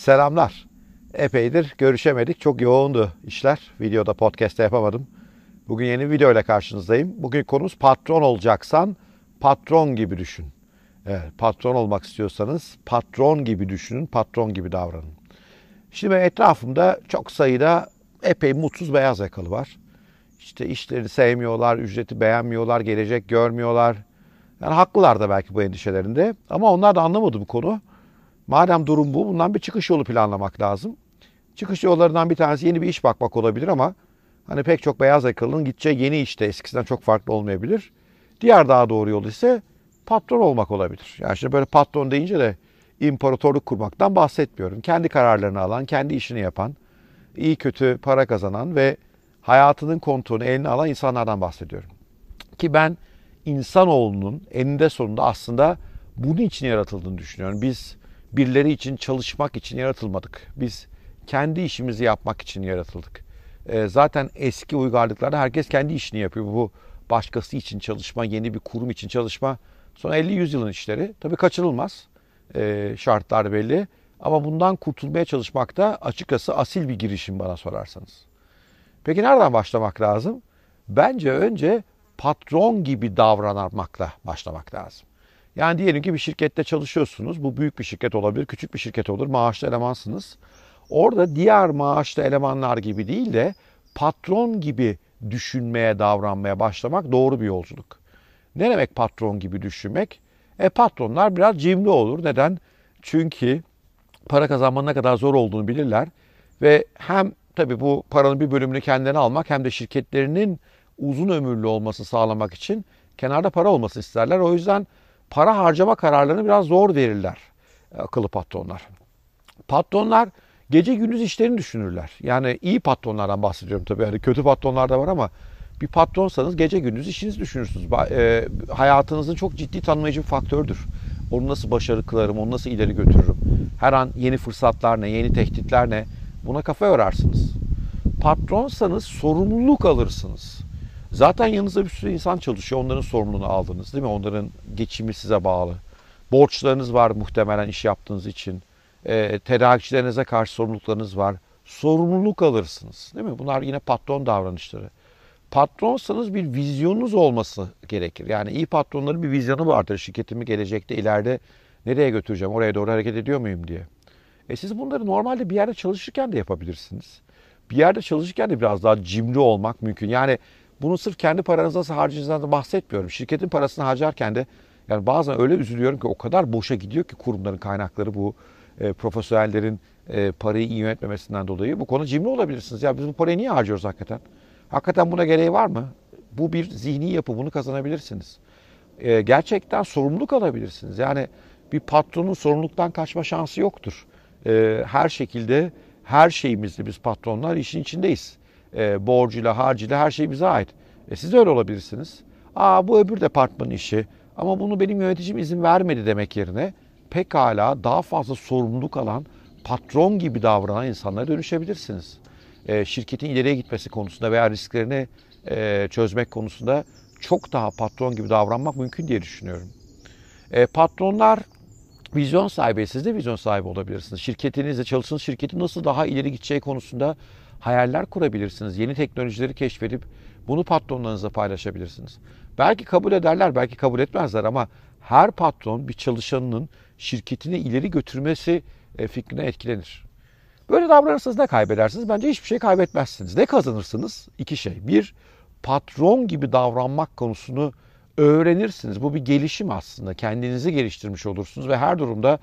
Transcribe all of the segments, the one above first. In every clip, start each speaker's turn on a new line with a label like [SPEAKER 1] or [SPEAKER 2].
[SPEAKER 1] Selamlar. Epeydir görüşemedik. Çok yoğundu işler. Videoda, podcast'te yapamadım. Bugün yeni bir video ile karşınızdayım. Bugün konumuz patron olacaksan patron gibi düşün. Evet, patron olmak istiyorsanız patron gibi düşünün, patron gibi davranın. Şimdi etrafımda çok sayıda epey mutsuz beyaz yakalı var. İşte işlerini sevmiyorlar, ücreti beğenmiyorlar, gelecek görmüyorlar. Yani haklılar da belki bu endişelerinde. Ama onlar da anlamadı bu konu. Madem durum bu, bundan bir çıkış yolu planlamak lazım. Çıkış yollarından bir tanesi yeni bir iş bakmak olabilir ama hani pek çok beyaz yakalının gideceği yeni işte eskisinden çok farklı olmayabilir. Diğer daha doğru yol ise patron olmak olabilir. Yani şimdi böyle patron deyince de imparatorluk kurmaktan bahsetmiyorum. Kendi kararlarını alan, kendi işini yapan, iyi kötü para kazanan ve hayatının kontrolünü eline alan insanlardan bahsediyorum. Ki ben insanoğlunun eninde sonunda aslında bunun için yaratıldığını düşünüyorum. Biz birileri için çalışmak için yaratılmadık. Biz kendi işimizi yapmak için yaratıldık. E, zaten eski uygarlıklarda herkes kendi işini yapıyor. Bu başkası için çalışma, yeni bir kurum için çalışma. Son 50-100 yılın işleri. Tabii kaçınılmaz. E, şartlar belli. Ama bundan kurtulmaya çalışmak da açıkçası asil bir girişim bana sorarsanız. Peki nereden başlamak lazım? Bence önce patron gibi davranmakla başlamak lazım. Yani diyelim ki bir şirkette çalışıyorsunuz. Bu büyük bir şirket olabilir, küçük bir şirket olur. Maaşlı elemansınız. Orada diğer maaşlı elemanlar gibi değil de patron gibi düşünmeye, davranmaya başlamak doğru bir yolculuk. Ne demek patron gibi düşünmek? E patronlar biraz cimri olur. Neden? Çünkü para kazanmanın ne kadar zor olduğunu bilirler. Ve hem tabii bu paranın bir bölümünü kendilerine almak hem de şirketlerinin uzun ömürlü olması sağlamak için kenarda para olması isterler. O yüzden para harcama kararlarını biraz zor verirler akıllı patronlar. Patronlar gece gündüz işlerini düşünürler. Yani iyi patronlardan bahsediyorum tabii. Yani kötü patronlar da var ama bir patronsanız gece gündüz işinizi düşünürsünüz. E, hayatınızın çok ciddi tanımlayıcı bir faktördür. Onu nasıl başarı kılarım, onu nasıl ileri götürürüm. Her an yeni fırsatlar ne, yeni tehditler ne buna kafa yorarsınız. Patronsanız sorumluluk alırsınız. Zaten yanınızda bir sürü insan çalışıyor. Onların sorumluluğunu aldınız değil mi? Onların geçimi size bağlı. Borçlarınız var muhtemelen iş yaptığınız için. E, tedarikçilerinize karşı sorumluluklarınız var. Sorumluluk alırsınız değil mi? Bunlar yine patron davranışları. Patronsanız bir vizyonunuz olması gerekir. Yani iyi patronların bir vizyonu vardır. Şirketimi gelecekte ileride nereye götüreceğim, oraya doğru hareket ediyor muyum diye. E siz bunları normalde bir yerde çalışırken de yapabilirsiniz. Bir yerde çalışırken de biraz daha cimri olmak mümkün. Yani bunu sırf kendi paranızı nasıl harcayacağınızdan da bahsetmiyorum. Şirketin parasını harcarken de yani bazen öyle üzülüyorum ki o kadar boşa gidiyor ki kurumların kaynakları bu e, profesyonellerin e, parayı iyi yönetmemesinden dolayı. Bu konu cimri olabilirsiniz. Ya biz bu parayı niye harcıyoruz hakikaten? Hakikaten buna gereği var mı? Bu bir zihni yapı. Bunu kazanabilirsiniz. E, gerçekten sorumluluk alabilirsiniz. Yani bir patronun sorumluluktan kaçma şansı yoktur. E, her şekilde her şeyimizde biz patronlar işin içindeyiz e, borcuyla, harcıyla her şey bize ait. E siz de öyle olabilirsiniz. Aa bu öbür departmanın işi ama bunu benim yöneticim izin vermedi demek yerine pekala daha fazla sorumluluk alan, patron gibi davranan insanlara dönüşebilirsiniz. E, şirketin ileriye gitmesi konusunda veya risklerini e, çözmek konusunda çok daha patron gibi davranmak mümkün diye düşünüyorum. E, patronlar vizyon sahibi, siz de vizyon sahibi olabilirsiniz. Şirketinizle, çalıştığınız şirketin nasıl daha ileri gideceği konusunda hayaller kurabilirsiniz. Yeni teknolojileri keşfedip bunu patronlarınızla paylaşabilirsiniz. Belki kabul ederler, belki kabul etmezler ama her patron bir çalışanının şirketini ileri götürmesi e, fikrine etkilenir. Böyle davranırsanız ne kaybedersiniz? Bence hiçbir şey kaybetmezsiniz. Ne kazanırsınız? İki şey. Bir, patron gibi davranmak konusunu öğrenirsiniz. Bu bir gelişim aslında. Kendinizi geliştirmiş olursunuz ve her durumda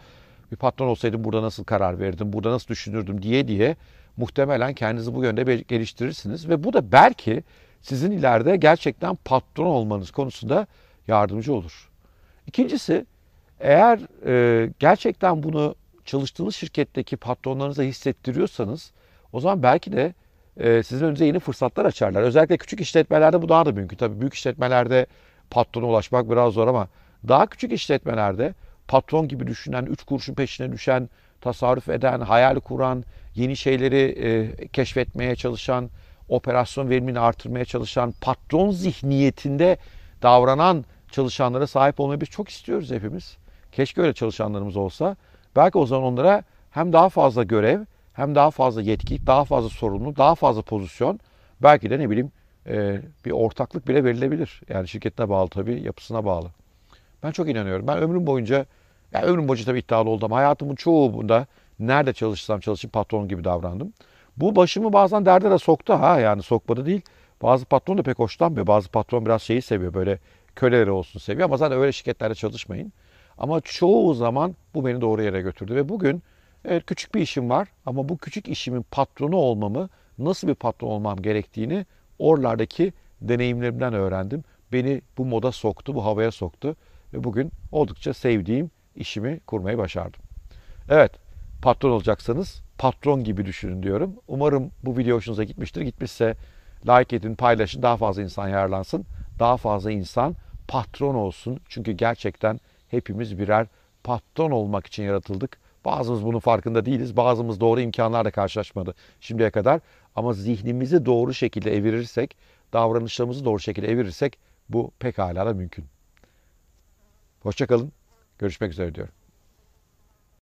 [SPEAKER 1] bir patron olsaydım burada nasıl karar verirdim, burada nasıl düşünürdüm diye diye muhtemelen kendinizi bu yönde geliştirirsiniz. Ve bu da belki sizin ileride gerçekten patron olmanız konusunda yardımcı olur. İkincisi eğer e, gerçekten bunu çalıştığınız şirketteki patronlarınıza hissettiriyorsanız o zaman belki de e, sizin önünüze yeni fırsatlar açarlar. Özellikle küçük işletmelerde bu daha da mümkün. Tabii büyük işletmelerde patrona ulaşmak biraz zor ama daha küçük işletmelerde patron gibi düşünen, üç kuruşun peşine düşen, tasarruf eden, hayal kuran, yeni şeyleri e, keşfetmeye çalışan, operasyon verimini artırmaya çalışan, patron zihniyetinde davranan çalışanlara sahip olmayı biz çok istiyoruz hepimiz. Keşke öyle çalışanlarımız olsa. Belki o zaman onlara hem daha fazla görev, hem daha fazla yetki, daha fazla sorumluluk, daha fazla pozisyon. Belki de ne bileyim e, bir ortaklık bile verilebilir. Yani şirketine bağlı tabii, yapısına bağlı. Ben çok inanıyorum. Ben ömrüm boyunca, yani ömrüm boyunca tabii iddialı oldum. Hayatımın çoğunda nerede çalışsam çalışayım patron gibi davrandım. Bu başımı bazen derde de soktu ha yani sokmadı değil. Bazı patron da pek hoşlanmıyor. Bazı patron biraz şeyi seviyor böyle köleleri olsun seviyor ama zaten öyle şirketlerde çalışmayın. Ama çoğu zaman bu beni doğru yere götürdü ve bugün evet küçük bir işim var ama bu küçük işimin patronu olmamı, nasıl bir patron olmam gerektiğini oralardaki deneyimlerimden öğrendim. Beni bu moda soktu, bu havaya soktu ve bugün oldukça sevdiğim işimi kurmayı başardım. Evet, patron olacaksanız patron gibi düşünün diyorum. Umarım bu video hoşunuza gitmiştir. Gitmişse like edin, paylaşın, daha fazla insan yararlansın. Daha fazla insan patron olsun. Çünkü gerçekten hepimiz birer patron olmak için yaratıldık. Bazımız bunun farkında değiliz. Bazımız doğru imkanlarla karşılaşmadı şimdiye kadar. Ama zihnimizi doğru şekilde evirirsek, davranışlarımızı doğru şekilde evirirsek bu pekala da mümkün. Hoşçakalın. Görüşmek üzere diyorum.